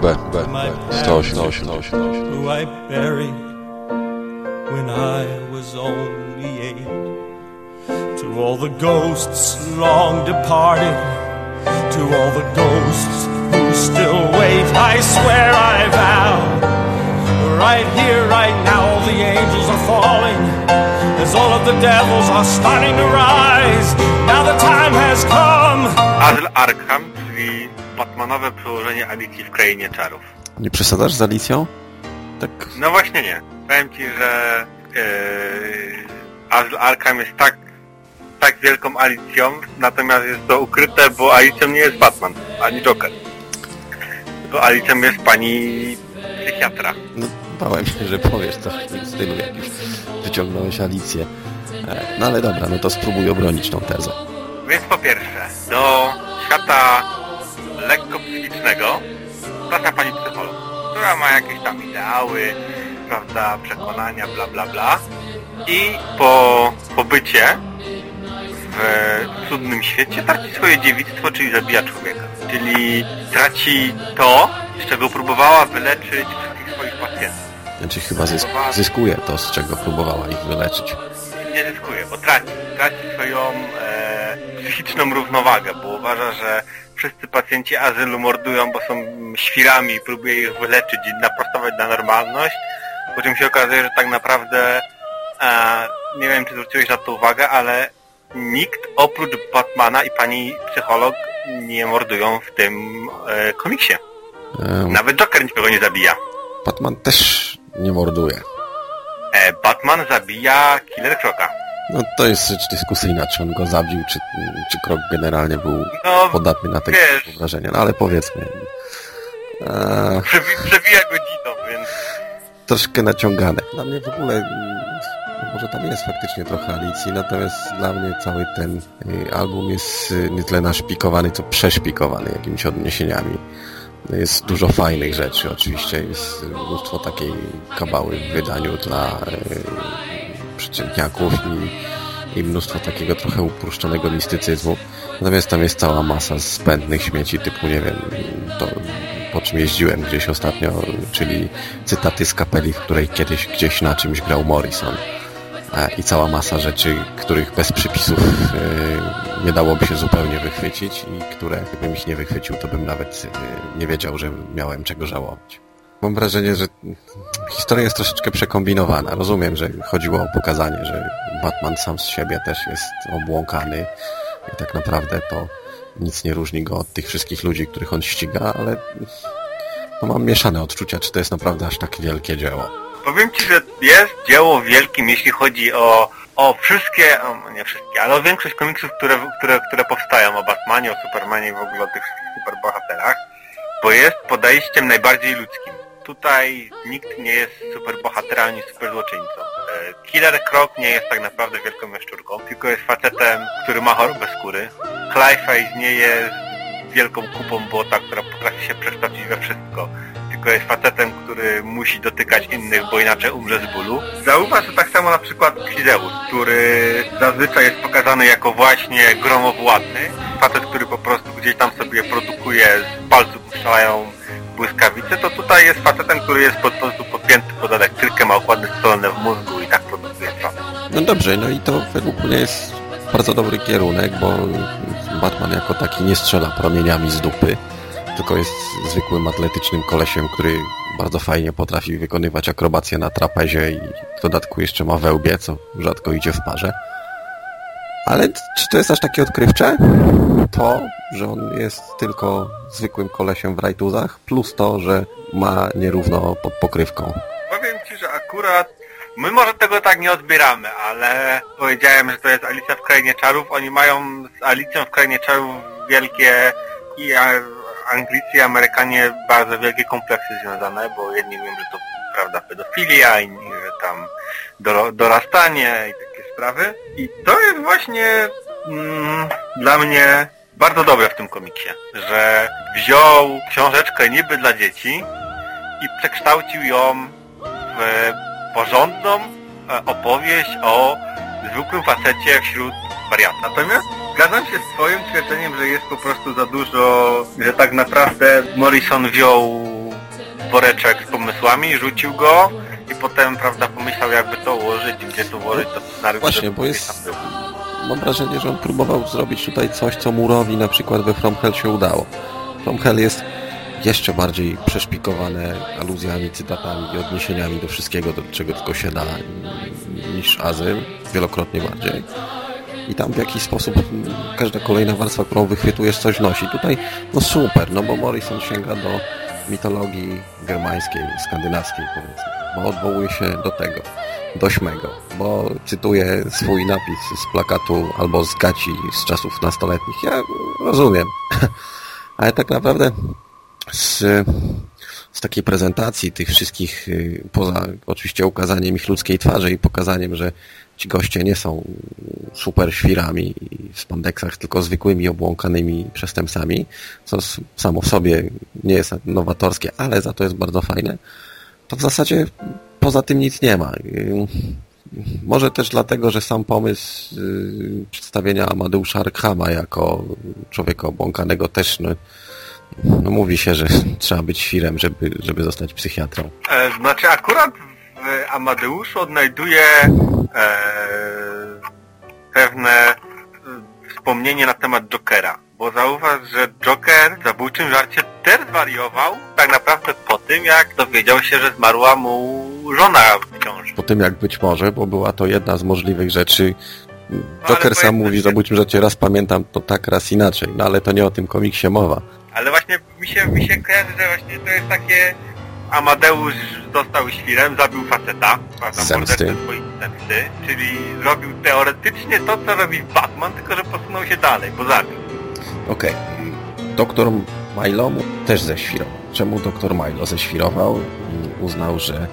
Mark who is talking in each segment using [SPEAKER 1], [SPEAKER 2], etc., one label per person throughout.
[SPEAKER 1] B, B, B, 188,
[SPEAKER 2] who I buried when I was only eight. To all the ghosts long departed, to all the ghosts who still wait, I swear I vow. Right here, right now, all the angels are falling, as all of the devils are starting to rise. Now the time has come.
[SPEAKER 3] Azyl Arkham, czyli Batmanowe przełożenie Alicji w Krainie Czarów.
[SPEAKER 4] Nie przesadzasz z Alicją? Tak...
[SPEAKER 3] No właśnie nie. Powiem Ci, że yy, Arkham jest tak, tak wielką Alicją, natomiast jest to ukryte, bo Alicją nie jest Batman, ani Joker. Bo Alicją jest pani psychiatra.
[SPEAKER 4] No, bałem się, że powiesz coś w tym stylu, jak już wyciągnąłeś Alicję. E, No ale dobra, no to spróbuj obronić tą tezę.
[SPEAKER 3] Więc po pierwsze, do świata psychicznego trafia pani psycholog, która ma jakieś tam ideały, prawda, przekonania, bla bla bla. I po pobycie w cudnym świecie traci swoje dziewictwo, czyli zabija człowieka. Czyli traci to, z czego próbowała wyleczyć wszystkich swoich pacjentów.
[SPEAKER 4] Znaczy chyba zysk zyskuje to, z czego próbowała ich wyleczyć.
[SPEAKER 3] nie zyskuje, bo traci. Traci swoją e, psychiczną równowagę, bo uważa, że wszyscy pacjenci azylu mordują, bo są świrami i próbuje ich wyleczyć i naprostować na normalność, po czym się okazuje, że tak naprawdę e, nie wiem, czy zwróciłeś na to uwagę, ale nikt oprócz Batmana i pani psycholog nie mordują w tym e, komiksie. Nawet Joker nikogo nie zabija.
[SPEAKER 4] Batman też nie morduje.
[SPEAKER 3] E, Batman zabija Killer Croca.
[SPEAKER 4] No to jest rzecz dyskusyjna, czy on go zabił, czy, czy Krok generalnie był
[SPEAKER 3] No,
[SPEAKER 4] podatny na tego
[SPEAKER 3] wiesz.
[SPEAKER 4] wrażenia. No ale powiedzmy. E,
[SPEAKER 3] przebija go Dino, więc
[SPEAKER 4] troszkę naciągane. Dla mnie w ogóle, mm, może tam jest faktycznie trochę Alicji, natomiast dla mnie cały ten y, album jest y, nie tyle naszpikowany, co przeszpikowany jakimiś odniesieniami. Jest dużo fajnych rzeczy, oczywiście jest mnóstwo takiej kabały w wydaniu dla y, przeciętniaków i, i mnóstwo takiego trochę uproszczonego mistycyzmu. Natomiast tam jest cała masa zbędnych śmieci typu, nie wiem, to po czym jeździłem gdzieś ostatnio, czyli cytaty z kapeli, w której kiedyś gdzieś na czymś grał Morrison. E, I cała masa rzeczy, których bez przypisów e, nie dałoby się zupełnie wychwycić i które gdybym ich nie wychwycił, to bym nawet e, nie wiedział, że miałem czego żałować. Mam wrażenie, że historia jest troszeczkę przekombinowana. Rozumiem, że chodziło o pokazanie, że Batman sam z siebie też jest obłąkany i tak naprawdę to nic nie różni go od tych wszystkich ludzi, których on ściga, ale no, mam mieszane odczucia, czy to jest naprawdę aż tak wielkie dzieło.
[SPEAKER 3] Powiem Ci, że jest dzieło wielkim, jeśli chodzi o, o wszystkie, o, nie wszystkie, ale o większość komiksów, które, które, które powstają o Batmanie, o Supermanie i w ogóle o tych wszystkich superbohaterach, bo jest podejściem najbardziej ludzkim. Tutaj nikt nie jest superbohaterem ani superzłoczyńcą. E, Killer Croc nie jest tak naprawdę wielką jaszczurką, tylko jest facetem, który ma chorobę skóry. Clayface nie jest wielką kupą błota, która potrafi się przekształcić we wszystko tylko jest facetem, który musi dotykać innych, bo inaczej umrze z bólu. Zauważ, że tak samo na przykład Ksideus, który zazwyczaj jest pokazany jako właśnie gromowładny. Facet, który po prostu gdzieś tam sobie produkuje, z palców strzelają błyskawice, to tutaj jest facetem, który jest po prostu podpięty pod elektrykę, ma układy stolne w mózgu i tak produkuje prąd.
[SPEAKER 4] No dobrze, no i to według mnie jest bardzo dobry kierunek, bo Batman jako taki nie strzela promieniami z dupy, tylko jest zwykłym atletycznym kolesiem, który bardzo fajnie potrafi wykonywać akrobacje na trapezie i w dodatku jeszcze ma wełbie, co rzadko idzie w parze. Ale czy to jest aż takie odkrywcze? To, że on jest tylko zwykłym kolesiem w rajtuzach, plus to, że ma nierówno pod pokrywką.
[SPEAKER 3] Powiem Ci, że akurat my może tego tak nie odbieramy, ale powiedziałem, że to jest Alicja w Krainie Czarów. Oni mają z Alicją w Krainie Czarów wielkie i Anglicy i Amerykanie bardzo wielkie kompleksy związane, bo jedni mówią, że to prawda pedofilia, inni, że tam do, dorastanie i takie sprawy. I to jest właśnie mm, dla mnie bardzo dobre w tym komiksie, że wziął książeczkę niby dla dzieci i przekształcił ją w porządną e, opowieść o zwykłym facecie wśród wariatów. Natomiast zgadzam się z twoim twierdzeniem, że jest po prostu za dużo, że tak naprawdę Morrison wziął woreczek z pomysłami, rzucił go i potem, prawda, pomyślał jakby to ułożyć, gdzie to ułożyć, to scenariusz...
[SPEAKER 4] Właśnie, bo jest... Mam wrażenie, że on próbował zrobić tutaj coś, co Murowi na przykład we From Hell się udało. From Hell jest jeszcze bardziej przeszpikowane aluzjami, cytatami i odniesieniami do wszystkiego, do czego tylko się da, niż Azyl, wielokrotnie bardziej. I tam w jakiś sposób każda kolejna warstwa, którą wychwytujesz, coś nosi. Tutaj, no super, no bo Morrison sięga do mitologii germańskiej, skandynawskiej powiedzmy, bo odwołuje się do tego, do śmego, bo cytuje swój napis z plakatu albo z gaci z czasów nastoletnich. Ja rozumiem, ale tak naprawdę z, z takiej prezentacji tych wszystkich, y, poza oczywiście ukazaniem ich ludzkiej twarzy i pokazaniem, że ci goście nie są super świrami w spandeksach, tylko zwykłymi obłąkanymi przestępcami, co samo w sobie nie jest nowatorskie, ale za to jest bardzo fajne, to w zasadzie poza tym nic nie ma. Y, może też dlatego, że sam pomysł y, przedstawienia Amadeusza Arkhama jako człowieka obłąkanego też no, no mówi się, że trzeba być świrem, żeby, żeby zostać psychiatrą.
[SPEAKER 3] E, znaczy akurat w Amadeuszu odnajduję e, pewne e, wspomnienie na temat Jokera. Bo zauważ, że Joker w zabójczym żarcie też zwariował tak naprawdę po tym, jak dowiedział się, że zmarła mu żona w ciąży.
[SPEAKER 4] Po tym jak być może, bo była to jedna z możliwych rzeczy. Joker no, sam mówi w zabójczym żarcie raz pamiętam to tak, raz inaczej. No ale to nie o tym komiksie mowa.
[SPEAKER 3] Ale właśnie mi się, mi się kojarzy, że właśnie to jest takie... Amadeusz został świrem, zabił faceta, prawda, swojej zemsty, czyli robił teoretycznie to, co robi Batman, tylko że posunął się dalej, bo zabił.
[SPEAKER 4] Okej. Okay. Doktor Milo też ześwirował. Czemu doktor Milo ześwirował i uznał, że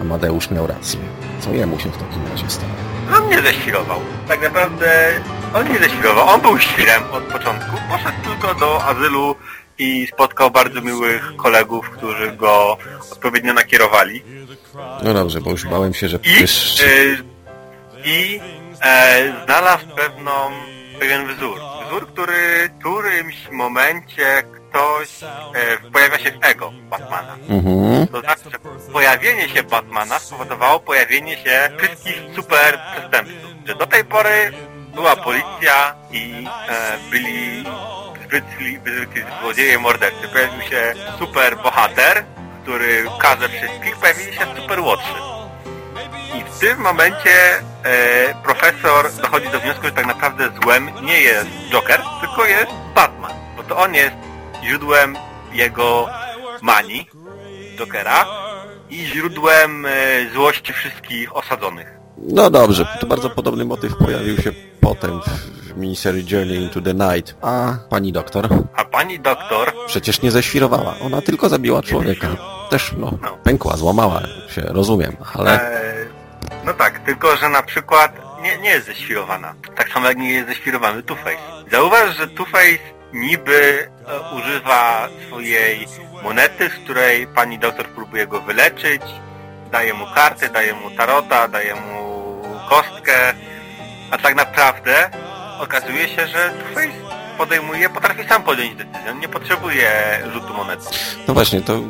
[SPEAKER 4] Amadeusz miał rację? Co jemu się w takim razie stało?
[SPEAKER 3] On nie ześwirował. Tak naprawdę on nie ześwirował. On był świrem od początku. Poszedł tylko do azylu i spotkał bardzo miłych kolegów, którzy go odpowiednio nakierowali.
[SPEAKER 4] No dobrze, bo już bałem się, że...
[SPEAKER 3] I, yy, i e, znalazł pewną, pewien wzór. Wzór, który w którymś momencie ktoś e, pojawia się w ego Batmana.
[SPEAKER 4] Mhm.
[SPEAKER 3] To znaczy, że pojawienie się Batmana spowodowało pojawienie się wszystkich super przestępców. Że do tej pory była policja i e, byli zwykli, zwykli złodzieje mordercy. Pojawił się super bohater, który każe wszystkich, pojawili się super łotrzy. I w tym momencie e, profesor dochodzi do wniosku, że tak naprawdę złem nie jest Joker, tylko jest Batman. Bo to on jest źródłem jego manii, Jokera, i źródłem e, złości wszystkich osadzonych.
[SPEAKER 4] No dobrze, to bardzo podobny motyw pojawił się potem w miniserii Journey into the Night. A pani doktor?
[SPEAKER 3] A pani doktor?
[SPEAKER 4] Przecież nie ześwirowała. Ona tylko zabiła człowieka. Też, no, no. pękła, złamała się, rozumiem, ale... Eee,
[SPEAKER 3] no tak, tylko że na przykład nie, nie jest ześwirowana. Tak samo jak nie jest ześwirowany Two-Face. Zauważ, że Two-Face niby e, używa swojej monety, z której pani doktor próbuje go wyleczyć, daje mu karty, daje mu tarota, daje mu kostkę, a tak naprawdę okazuje się, że Two-Face podejmuje, potrafi sam podjąć decyzję, nie potrzebuje rzutu monety.
[SPEAKER 4] No właśnie, to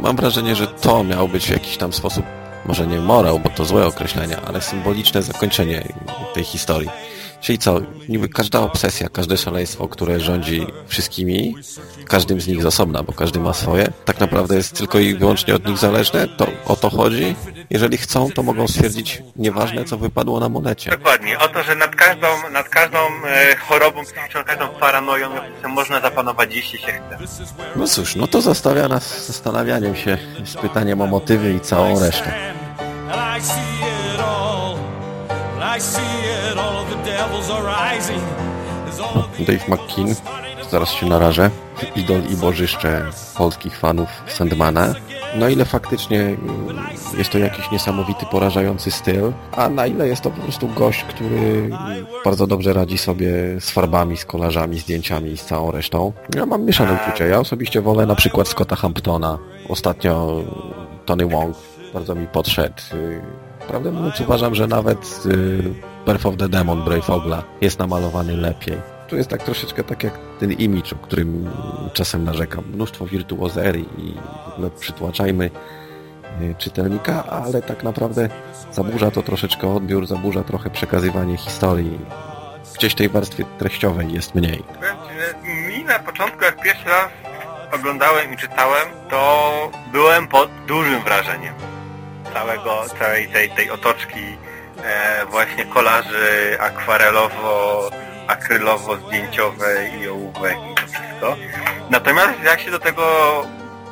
[SPEAKER 4] mam wrażenie, że to miał być w jakiś tam sposób, może nie morał, bo to złe określenie, ale symboliczne zakończenie tej historii. Czyli co, niby każda obsesja, każde szaleństwo, które rządzi wszystkimi, każdym z nich z osobna, bo każdy ma swoje, tak naprawdę jest tylko i wyłącznie od nich zależne, to o to chodzi. Jeżeli chcą, to mogą stwierdzić nieważne, co wypadło na monecie.
[SPEAKER 3] Dokładnie, o to, że nad każdą, nad każdą e, chorobą psychiczną, każdą paranoją można zapanować, jeśli się chce.
[SPEAKER 4] No cóż, no to zostawia nas zastanawianiem się z pytaniem o motywy i całą resztę. Dave McKean, zaraz się narażę, idol i bożyszcze polskich fanów Sandmana. Na ile faktycznie mm, jest to jakiś niesamowity, porażający styl, a na ile jest to po prostu gość, który bardzo dobrze radzi sobie z farbami, z kolarzami, zdjęciami i z całą resztą. Ja mam mieszane uczucia. Ja osobiście wolę na przykład Scotta Hamptona. Ostatnio Tony Wong bardzo mi podszedł. Prawdę mówiąc uważam, że nawet y, Birth of the Demon Brave Ogla jest namalowany lepiej. Tu jest tak troszeczkę tak jak ten imidż, o którym czasem narzekam. Mnóstwo wirtuozerii i no, przytłaczajmy y, czytelnika, ale tak naprawdę zaburza to troszeczkę odbiór, zaburza trochę przekazywanie historii. Gdzieś tej warstwy treściowej jest mniej.
[SPEAKER 3] Mi na początku, jak pierwszy raz oglądałem i czytałem, to byłem pod dużym wrażeniem całego, całej tej, tej otoczki e, właśnie kolarzy akwarelowo, akrylowo-zdjęciowej i ołówek i to wszystko. Natomiast jak się do tego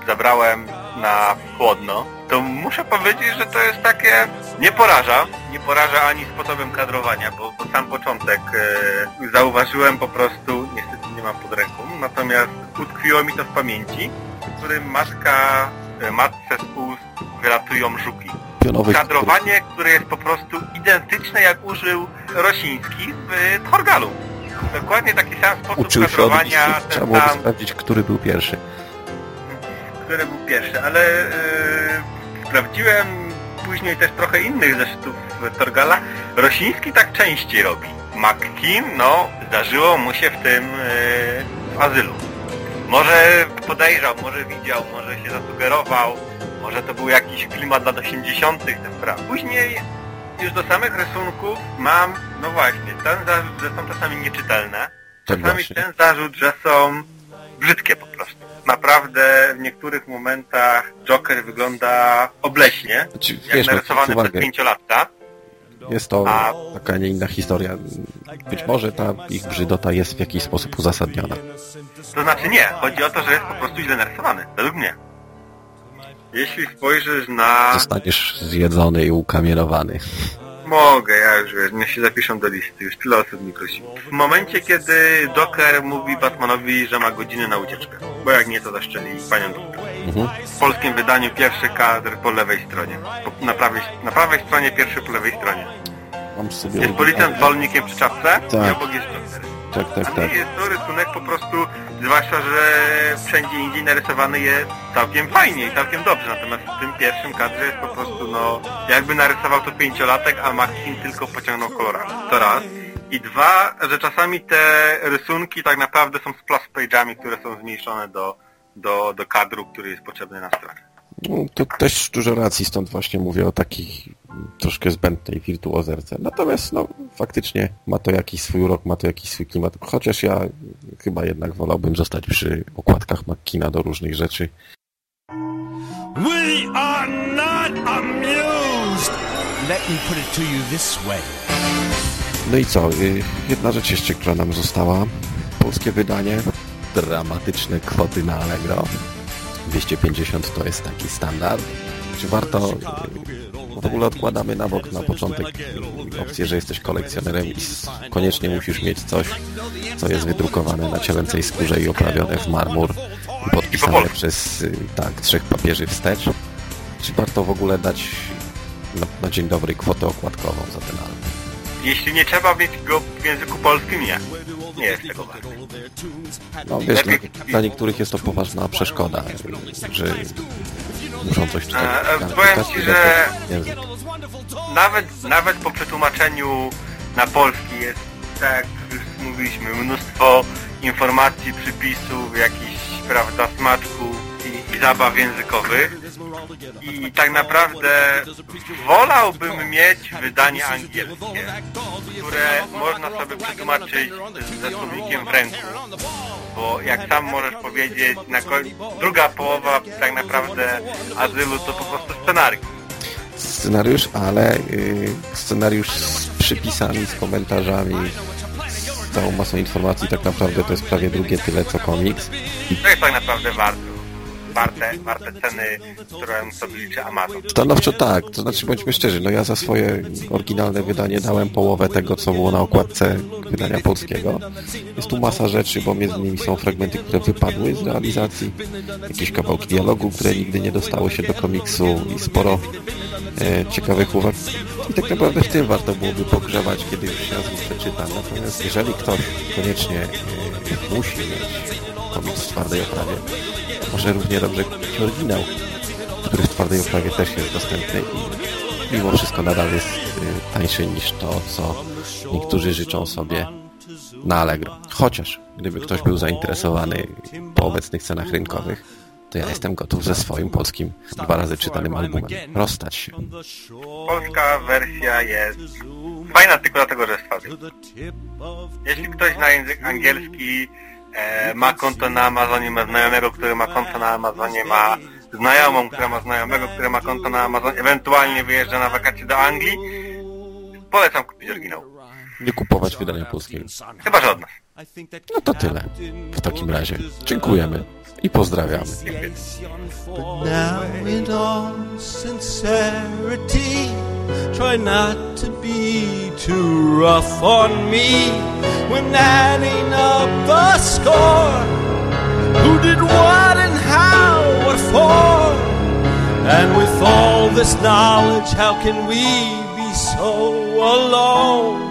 [SPEAKER 3] zabrałem na chłodno, to muszę powiedzieć, że to jest takie... Nie poraża, nie poraża ani sposobem kadrowania, bo, bo sam początek e, zauważyłem po prostu, niestety nie mam pod ręką, natomiast utkwiło mi to w pamięci, w którym matka, e, matce z ust wylatują żuki. Kadrowanie, które jest po prostu identyczne jak użył Rosiński w Torgalu. Dokładnie taki sam sposób
[SPEAKER 4] uczył się od
[SPEAKER 3] kadrowania.
[SPEAKER 4] Trzeba
[SPEAKER 3] sam
[SPEAKER 4] sprawdzić, który był pierwszy.
[SPEAKER 3] który był pierwszy, ale yy, sprawdziłem później też trochę innych zeszytów Torgala. Rosiński tak częściej robi. McKean, no, zdarzyło mu się w tym yy, w azylu. Może podejrzał, może widział, może się zasugerował, może to był jakiś klimat lat 80. te sprawy. Później już do samych rysunków mam, no właśnie, ten zarzut, że są czasami nieczytelne, czasami ten zarzut, że są brzydkie po prostu. Naprawdę w niektórych momentach Joker wygląda obleśnie,
[SPEAKER 4] Znaczy,
[SPEAKER 3] jak
[SPEAKER 4] wiesz, no,
[SPEAKER 3] narysowany
[SPEAKER 4] uwagę,
[SPEAKER 3] przez pięciolatka.
[SPEAKER 4] jest to
[SPEAKER 3] A-
[SPEAKER 4] taka nie inna historia. Być może ta ich brzydota jest w jakiś sposób uzasadniona.
[SPEAKER 3] To znaczy nie, chodzi o to, że jest po prostu źle narysowany, według mnie. Jeśli spojrzysz na...
[SPEAKER 4] Zostaniesz zjedzony i ukamienowany.
[SPEAKER 3] Mogę, ja już wiesz, niech się zapiszą do listy, już tyle osób mi prosiło. W momencie, kiedy Joker mówi Batmanowi, że ma godziny na ucieczkę, bo jak nie, to zaszczeli panią doktor.
[SPEAKER 4] Mhm.
[SPEAKER 3] W polskim wydaniu pierwszy kadr po lewej stronie. Po, na, prawej, na prawej stronie pierwszy po lewej stronie.
[SPEAKER 4] Mam sobie...
[SPEAKER 3] Jest policjant z walnikiem przy czapce
[SPEAKER 4] Tak.
[SPEAKER 3] i obok jest.
[SPEAKER 4] Tak, tak, tak.
[SPEAKER 3] jest to rysunek po prostu, zwłaszcza, że wszędzie indziej narysowany jest całkiem fajnie i całkiem dobrze, natomiast w tym pierwszym kadrze jest po prostu, no, jakby narysował to pięciolatek, a Maxim tylko pociągnął kolorami. To raz. I dwa, że czasami te rysunki tak naprawdę są splash page'ami, które są zmniejszone do, do, do kadru, który jest potrzebny na stronie.
[SPEAKER 4] No, to też dużo racji, stąd właśnie mówię o takich troszkę zbędnej wirtuozerce. Natomiast no, faktycznie ma to jakiś swój urok, ma to jakiś swój klimat. Chociaż ja chyba jednak wolałbym zostać przy okładkach McKina do różnych rzeczy.
[SPEAKER 2] We are not amused. Let me put it to you this way.
[SPEAKER 4] No i co? y, Jedna rzecz jeszcze, która nam została. Polskie wydanie. Dramatyczne kwoty na Allegro. 250 to jest taki standard. Czy warto... W ogóle odkładamy na bok na początek opcję, że jesteś kolekcjonerem i koniecznie musisz mieć coś, co jest wydrukowane na cielęcej skórze i oprawione w marmur i podpisane przez y, tak, trzech papieży wstecz. Czy warto w ogóle dać na, na dzień dobry kwotę okładkową za ten album?
[SPEAKER 3] Jeśli nie trzeba mieć go w języku polskim, nie. Nie jest tego warte.
[SPEAKER 4] No wiesz, dla, dla niektórych jest to poważna przeszkoda, że muszą coś czytać.
[SPEAKER 3] E, e,
[SPEAKER 4] na
[SPEAKER 3] powiem ci, że-
[SPEAKER 4] język.
[SPEAKER 3] Nawet, nawet po przetłumaczeniu na polski jest, tak jak już mówiliśmy, mnóstwo informacji, przypisów, jakichś, prawda, smaczków i, i zabaw językowych. I tak naprawdę wolałbym mieć wydanie angielskie, które można sobie przetłumaczyć ze słownikiem w ręku. Bo jak sam możesz powiedzieć, druga połowa tak naprawdę azylu to po prostu scenariusz.
[SPEAKER 4] Scenariusz, ale y, scenariusz z przypisami, z komentarzami, z całą masą informacji, tak naprawdę to jest prawie drugie tyle co komiks.
[SPEAKER 3] To jest tak naprawdę warto. Warte, warte ceny, którą sobie liczy Amazon.
[SPEAKER 4] Stanowczo tak, to znaczy bądźmy szczerzy, no ja za swoje oryginalne wydanie dałem połowę tego, co było na okładce wydania polskiego. Jest tu masa rzeczy, bo między innymi są fragmenty, które wypadły z realizacji, jakieś kawałki dialogu, które nigdy nie dostały się do komiksu i sporo e, ciekawych uwag. I tak naprawdę w tym warto byłoby pogrzebać, kiedy już się nazwę przeczyta. Natomiast jeżeli ktoś koniecznie e, musi mieć komiks w twardej oprawie, może równie dobrze kupić oryginał który w twardej oprawie też jest dostępny i mimo wszystko nadal jest y, tańszy niż to, co niektórzy życzą sobie na Allegro. Chociaż gdyby ktoś był zainteresowany po obecnych cenach rynkowych, to ja jestem gotów ze swoim polskim, dwa razy czytanym albumem rozstać się.
[SPEAKER 3] Polska wersja jest fajna tylko dlatego, że jest fazy. Jeśli ktoś na język angielski e, ma konto na Amazonie, ma znajomego, który ma konto na Amazonie, ma znajomą, która ma znajomego, który ma konto na Amazonie, ewentualnie wyjeżdża na wakacje do Anglii, polecam kupić oryginał.
[SPEAKER 4] Nie kupować wydania polskiego.
[SPEAKER 3] Chyba, nas.
[SPEAKER 4] No to tyle. W takim razie dziękujemy i pozdrawiamy.
[SPEAKER 2] But now in all sincerity, try not to be too rough on me when adding up the score. Who did what and how, what for? And with all this knowledge, how can we be so alone?